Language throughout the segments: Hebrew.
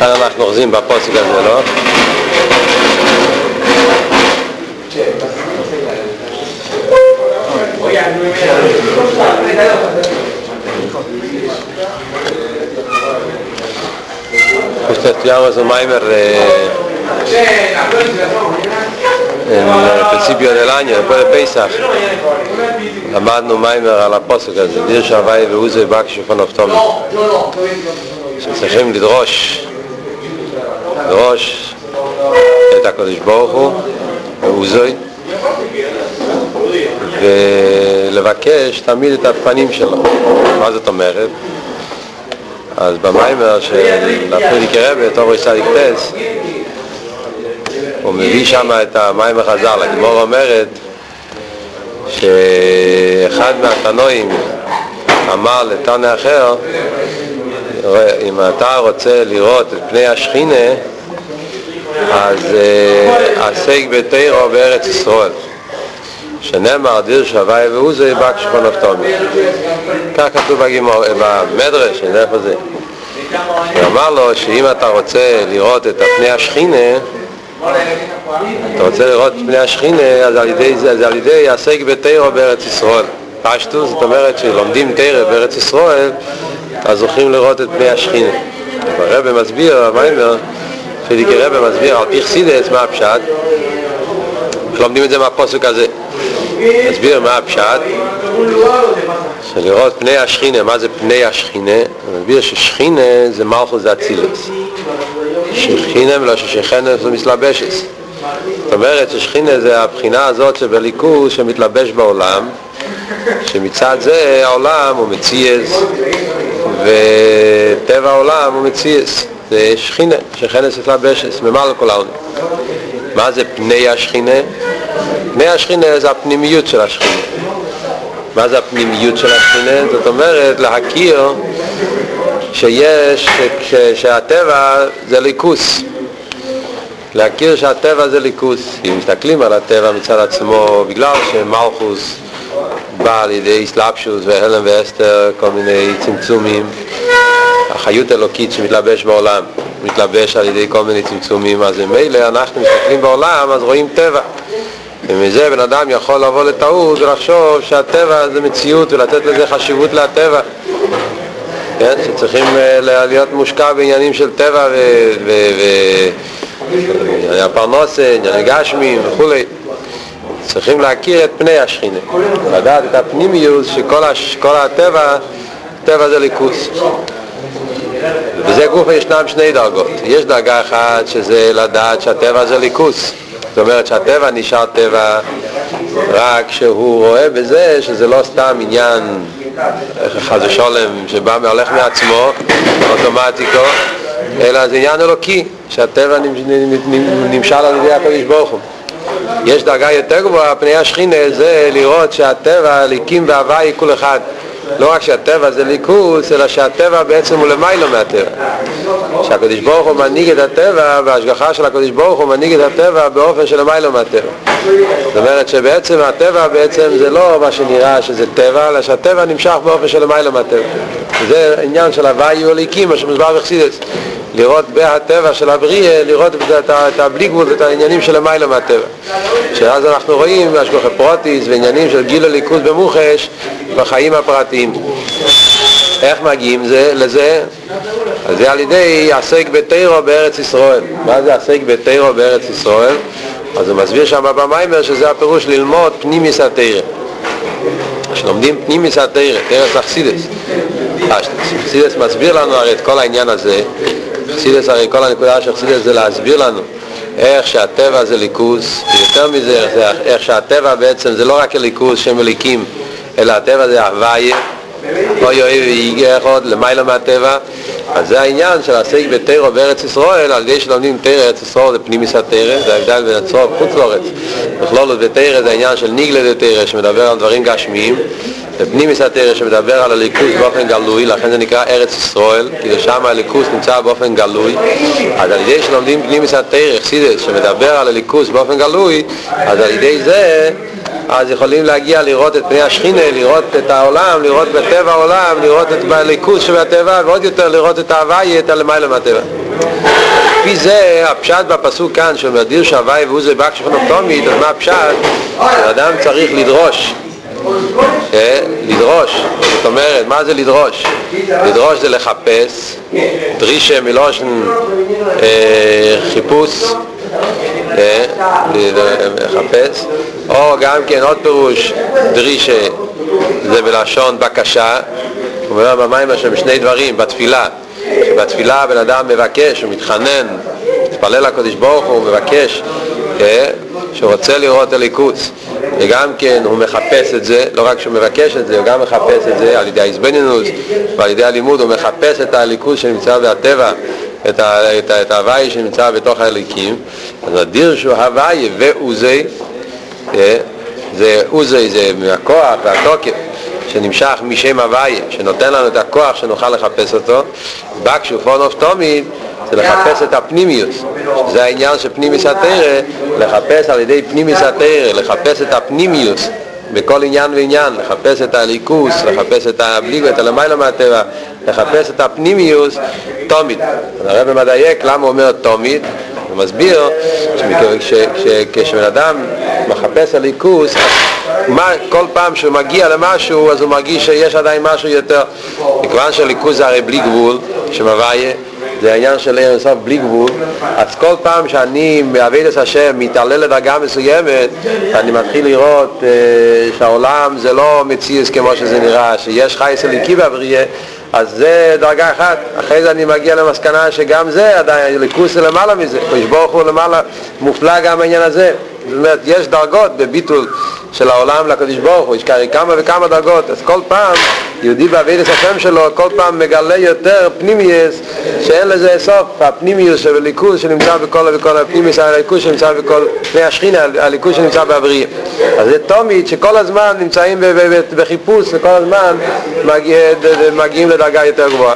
כאן אנחנו אוחזים בפוסק הזה, לא? Questo stiamo su Maimer eh, al principio dell'anno, después de Pesach, למדנו מיימר על הפוסק הזה, דיר שהוואי ועוזי בקשו פנופטומי, שצריכים לדרוש, לדרוש את הקדוש ברוך הוא, ועוזי, ולבקש תמיד את הפנים שלו. מה זאת אומרת? אז במיימר של הפרידיקי רבי, ראש צדיק טס, הוא מביא שם את המים החז"ל, הגמור אומרת שאחד מהתנועים אמר לתנא אחר, אם אתה רוצה לראות את פני השכינה, אז עסק בתירו בארץ ישראל. שנאמר דיר שווה ועוזי בק שכון אופטומי. כך כתוב בגימור, במדרש, איפה זה? אמר לו שאם אתה רוצה לראות את הפני השכינה, אתה רוצה לראות פני השכינה, אז על ידי זה, אז על ידי עסק בתירו בארץ ישראל. פשטו, זאת אומרת שלומדים תירו בארץ ישראל, אז זוכים לראות את פני השכינה. הרב מסביר, המיימר, פרידיקי רב מסביר על פי חסידס מה הפשט, לומדים את זה מהפוסק הזה. מסביר מה הפשט, שלראות פני השכינה, מה זה פני השכינה? מסביר ששכינה זה מלכוס אצילס. שכינה ולא ששכינה זה מתלבשת. זאת אומרת ששכינה זה הבחינה הזאת שבליכוז שמתלבש בעולם, שמצד זה העולם הוא מציאס וטבע העולם הוא מציאס. זה שכינה, שכינה זה מתלבשת, ממעל כל העולם. מה זה פני השכינה? פני השכינה זה הפנימיות של השכינה. מה זה הפנימיות של השכינה? זאת אומרת להכיר שיש, ש, שהטבע זה ליכוס. להכיר שהטבע זה ליכוס. אם מסתכלים על הטבע מצד עצמו, בגלל שמלכוס בא על ידי סלאפשוס והלם ואסתר, כל מיני צמצומים, החיות אלוקית שמתלבש בעולם, מתלבש על ידי כל מיני צמצומים, אז ממילא אנחנו מסתכלים בעולם, אז רואים טבע. ומזה בן אדם יכול לבוא לטעות ולחשוב שהטבע זה מציאות ולתת לזה חשיבות לטבע. כן? שצריכים להיות מושקע בעניינים של טבע והפרנוסה, ענייני גשמים וכולי. צריכים להכיר את פני השכינה, לדעת את הפנימיות שכל הטבע, טבע זה ליכוס. ובזה גופה ישנם שני דרגות. יש דרגה אחת שזה לדעת שהטבע זה ליכוס. זאת אומרת שהטבע נשאר טבע רק שהוא רואה בזה שזה לא סתם עניין חס ושולם שבא מהולך מעצמו אוטומטיקו אלא זה עניין אלוקי שהטבע נמשל על ידי הקדוש ברוך הוא יש דרגה יותר גבוהה, פני השכינה זה לראות שהטבע הליקים והוואי כול אחד לא רק שהטבע זה ליכוס, אלא שהטבע בעצם הוא למיילו מהטבע. שהקדוש ברוך הוא מנהיג את הטבע, וההשגחה של הקדוש ברוך הוא מנהיג את הטבע באופן של למיילו מהטבע. זאת אומרת שבעצם הטבע בעצם זה לא מה שנראה שזה טבע, אלא שהטבע נמשך באופן של למיילו מהטבע. זה עניין של הוואי הליקים, מה שמוסבר בחסידס. לראות בהטבע של הבריאה, לראות את הבלי גבול ואת העניינים של המילה מהטבע. שאז אנחנו רואים השגוחי פרוטיס ועניינים של גיל הליכוז במוחש בחיים הפרטיים. איך מגיעים זה, לזה? אז זה על ידי עסק בתירו בארץ ישראל. מה זה עסק בתירו בארץ ישראל? אז הוא מסביר שם במיימר שזה הפירוש ללמוד פנימיס התירה. כשלומדים פנימיס התירה, תרס אכסידס. אכסידס מסביר לנו הרי את כל העניין הזה חסידס הרי כל הנקודה של חסידס זה להסביר לנו איך שהטבע זה ליכוס, ויותר מזה איך שהטבע בעצם זה לא רק הליכוס שהם מליקים, אלא הטבע זה הוויה, אוי אוי ויגע אחד למעלה מהטבע, אז זה העניין של עסק בתירו בארץ ישראל, על ידי שלומדים תירו ארץ ישראל זה פנימיס התירו, זה ההבדל בין הצור חוץ לארץ, בכלולות בתירו זה העניין של ניגלה דתירו שמדבר על דברים גשמיים ופנימיס התרא שמדבר על הליכוס באופן גלוי, לכן זה נקרא ארץ ישראל, כי שם הליכוס נמצא באופן גלוי, אז על ידי שלומדים פנימיס התרא, חסידס, שמדבר על הליכוס באופן גלוי, אז על ידי זה אז יכולים להגיע לראות את פני השכינה, לראות את העולם, לראות בטבע העולם, לראות את הליכוס שבטבע, ועוד יותר לראות את ההוויה, את הלמעלה מהטבע. לפי זה הפשט בפסוק כאן של מדיר שהוואי והוא זה באק שכונו תומית, אז מה הפשט? שאדם צריך לדרוש לדרוש, זאת אומרת, מה זה לדרוש? לדרוש זה לחפש, דרישה מלושן אה, חיפוש, אה, לחפש, או גם כן עוד פירוש, דרישה זה בלשון בקשה, הוא אומר במים השם שני דברים, בתפילה, שבתפילה בן אדם מבקש, הוא מתחנן, מתפלל לקדוש ברוך הוא, מבקש, שרוצה לראות הליכוס וגם כן הוא מחפש את זה, לא רק שהוא מבקש את זה, הוא גם מחפש את זה על ידי ההזבנינוס ועל ידי הלימוד, הוא מחפש את הליכוז שנמצא בטבע, את, ה, את, את ההוואי שנמצא בתוך הליקים, אז הדיר שהוא הוואי ואוזי, אה, זה אוזי זה מהכוח והתוקף שנמשך משם הוואי, שנותן לנו את הכוח שנוכל לחפש אותו, בקשו פונוף תומית זה לחפש את הפנימיוס, זה העניין של פנימיוס התרא, לחפש על ידי פנימיוס התרא, לחפש את הפנימיוס בכל עניין ועניין, לחפש את הליכוס, לחפש את הבליגו, את הלמיילא מהטבע, לחפש את הפנימיוס תומית. הרב מדייק למה הוא אומר תומית, הוא מסביר שכשבן אדם מחפש הליכוס, מה, כל פעם שהוא מגיע למשהו אז הוא מרגיש שיש עדיין משהו יותר. מכיוון שהליכוז זה הרי בלי גבול שמוויה זה העניין של עיר אינסוף בלי גבול. אז כל פעם שאני מעבד את השם מתעלה לדרגה מסוימת אני מתחיל לראות אה, שהעולם זה לא מציאס כמו שזה נראה שיש חי סליקי בבריאה אז זה דרגה אחת, אחרי זה אני מגיע למסקנה שגם זה עדיין, זה למעלה מזה, קדוש ברוך הוא למעלה, מופלא גם העניין הזה, זאת אומרת, יש דרגות בביטול של העולם לקדוש ברוך הוא, יש כמה וכמה דרגות, אז כל פעם יהודי בעבידת השם שלו כל פעם מגלה יותר פנימיוס שאין לזה סוף, הפנימיוס של הליכוז שנמצא בכל וכל הפנימיוס הליכוז שנמצא בכל פני השכינה, הליכוז שנמצא בבריאה. אז זה תומית שכל הזמן נמצאים בחיפוש וכל הזמן מגיע, מגיעים לדרגה יותר גבוהה.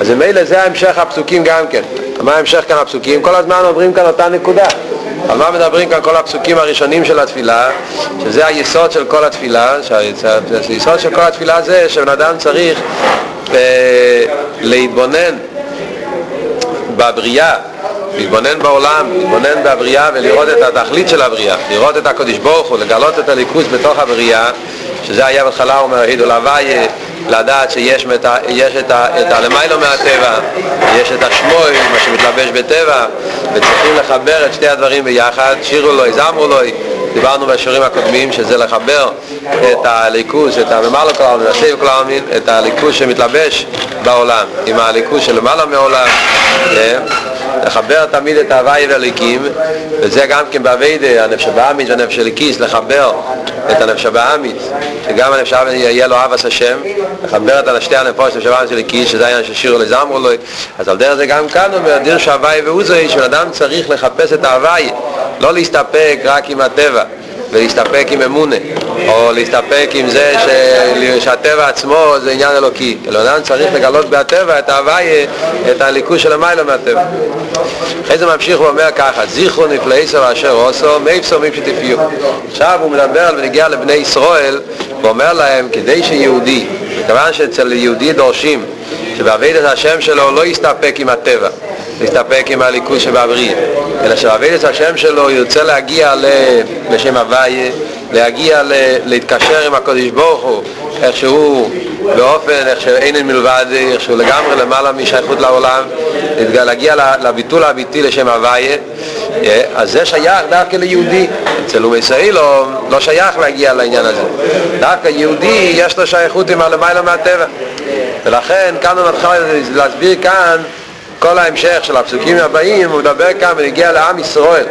אז ממילא זה ההמשך הפסוקים גם כן. מה ההמשך כאן הפסוקים? כל הזמן עוברים כאן אותה נקודה. על מה מדברים כאן כל הפסוקים הראשונים של התפילה, שזה היסוד של כל התפילה, שהיסוד של כל התפילה זה שבן אדם צריך אה, להתבונן בבריאה, להתבונן בעולם, להתבונן בבריאה ולראות את התכלית של הבריאה, לראות את הקדוש ברוך הוא, לגלות את הליכוז בתוך הבריאה, שזה היה בהתחלה אומר הידול הוויה לדעת שיש את, את, את הלמיילו מהטבע, יש את השמוי, מה שמתלבש בטבע, וצריכים לחבר את שתי הדברים ביחד, שירו לו, זמרו לו, דיברנו בשיעורים הקודמים שזה לחבר את הליכוז, את הממלא כל העלמין, הסייב כל העלמין, את הליכוז שמתלבש בעולם עם הליכוז שלמעלה מעולם, כן? לחבר תמיד את ההוואי והליקים, וזה גם כן באביידה, הנפש הבאמית והנפש הליקיס, לחבר את הנפש הבאמית, שגם הנפש הבאמית יהיה לו אבס השם, לחבר את שתי הנפוש, הנפש הבאמית הליקיס, שזה העניין של שירו לזמרו לו, אז על דרך זה גם כאן אומר, דיר שהוואי ואוזרי, שאדם צריך לחפש את ההוואי, לא להסתפק רק עם הטבע. ולהסתפק עם אמונה, או להסתפק עם זה ש... שהטבע עצמו זה עניין אלוקי. אלא אדם צריך לגלות בהטבע את ההוואי, את הליכוז של המילה מהטבע. אחרי זה ממשיך ואומר ככה, זיכרו נפלאי סו אשר עושו, מאיפסו מפשטפיו. עכשיו הוא מדבר ונגיע לבני ישראל, ואומר להם, כדי שיהודי, מכיוון שאצל יהודי דורשים, שבעבד את השם שלו לא יסתפק עם הטבע, להסתפק עם הליכוז שבבריא, אלא את השם שלו ירצה להגיע לשם הוויה, להגיע להתקשר עם הקודש ברוך הוא, איך שהוא באופן, איך שאין מלבד, איך שהוא לגמרי למעלה משייכות לעולם, להגיע לביטול האמיתי לשם הוויה, אז זה שייך דווקא ליהודי. אצל לאומי ישראל לא, שייך להגיע לעניין הזה. דווקא יהודי יש לו שייכות עם הלמיילא מהטבע. ולכן כאן הוא מתחיל להסביר כאן כל ההמשך של הפסוקים הבאים, הוא מדבר כאן ונגיע לעם ישראל.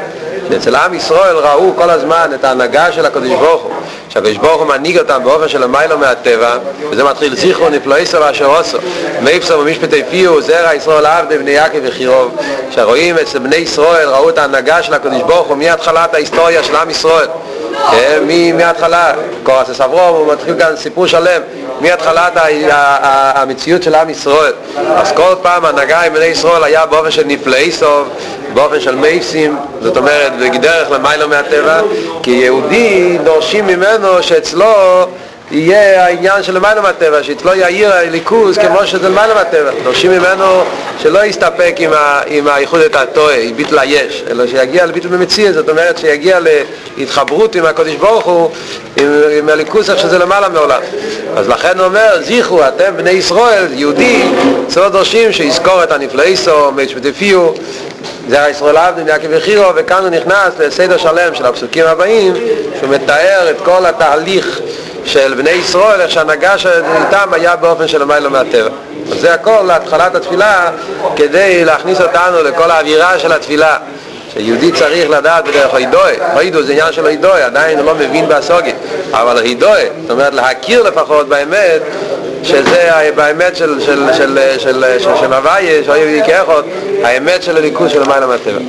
אצל עם ישראל ראו כל הזמן את ההנהגה של הקדוש ברוך הוא, שהקדוש ברוך הוא מנהיג אותם באופן של המיילו מהטבע, וזה מתחיל זיכרו נפלאיסו ואשר עושו, מייפסו ומשפטי פיו, זרע ישראל עבדי בני יעקב וחירוב, שרואים אצל בני ישראל, ראו את ההנהגה של הקדוש ברוך הוא מהתחלת ההיסטוריה של עם ישראל. מההתחלה, קורס אסברום, הוא מתחיל כאן סיפור שלם. מהתחלת המציאות של עם ישראל. אז כל פעם ההנהגה עם בני ישראל היה באופן של נפלאי סוף, באופן של מייסים, זאת אומרת, בדרך למיילו מהטבע, כי יהודי דורשים ממנו שאצלו יהיה העניין של למעלה מהטבע, שאצלו יאיר הליכוז כמו שזה למעלה מהטבע. דורשים ממנו שלא יסתפק עם, ה, עם האיחוד את הטועה, עם ביטל היש, אלא שיגיע לביטל במציאות, זאת אומרת שיגיע להתחברות עם הקודש ברוך הוא, עם, עם הליכוז איך שזה למעלה מעולם. אז לכן הוא אומר, זיכרו, אתם בני ישראל, יהודי, אצלו דורשים שיזכור את הנפלאיסו, מייץ' זה הישראל עבדו יעקב וחירו, וכאן הוא נכנס לסדר שלם של הפסוקים הבאים, שהוא מתאר את כל התהליך של בני ישראל, איך שהנהגה איתם היה באופן של למעלה מהטבע. זה הכל להתחלת התפילה כדי להכניס אותנו לכל האווירה של התפילה. שיהודי צריך לדעת בדרך הידוי, הידו זה עניין של הידוי, עדיין הוא לא מבין בסוגי, אבל הידוי, זאת אומרת להכיר לפחות באמת שזה באמת של, של, של, של, של, של, של הוויה, האמת של הליכוז של המעלה מהטבע.